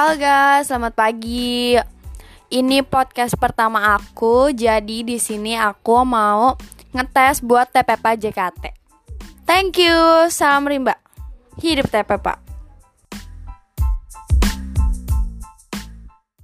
Halo guys, selamat pagi. Ini podcast pertama aku, jadi di sini aku mau ngetes buat TPP JKT. Thank you, salam rimba. Hidup TPP.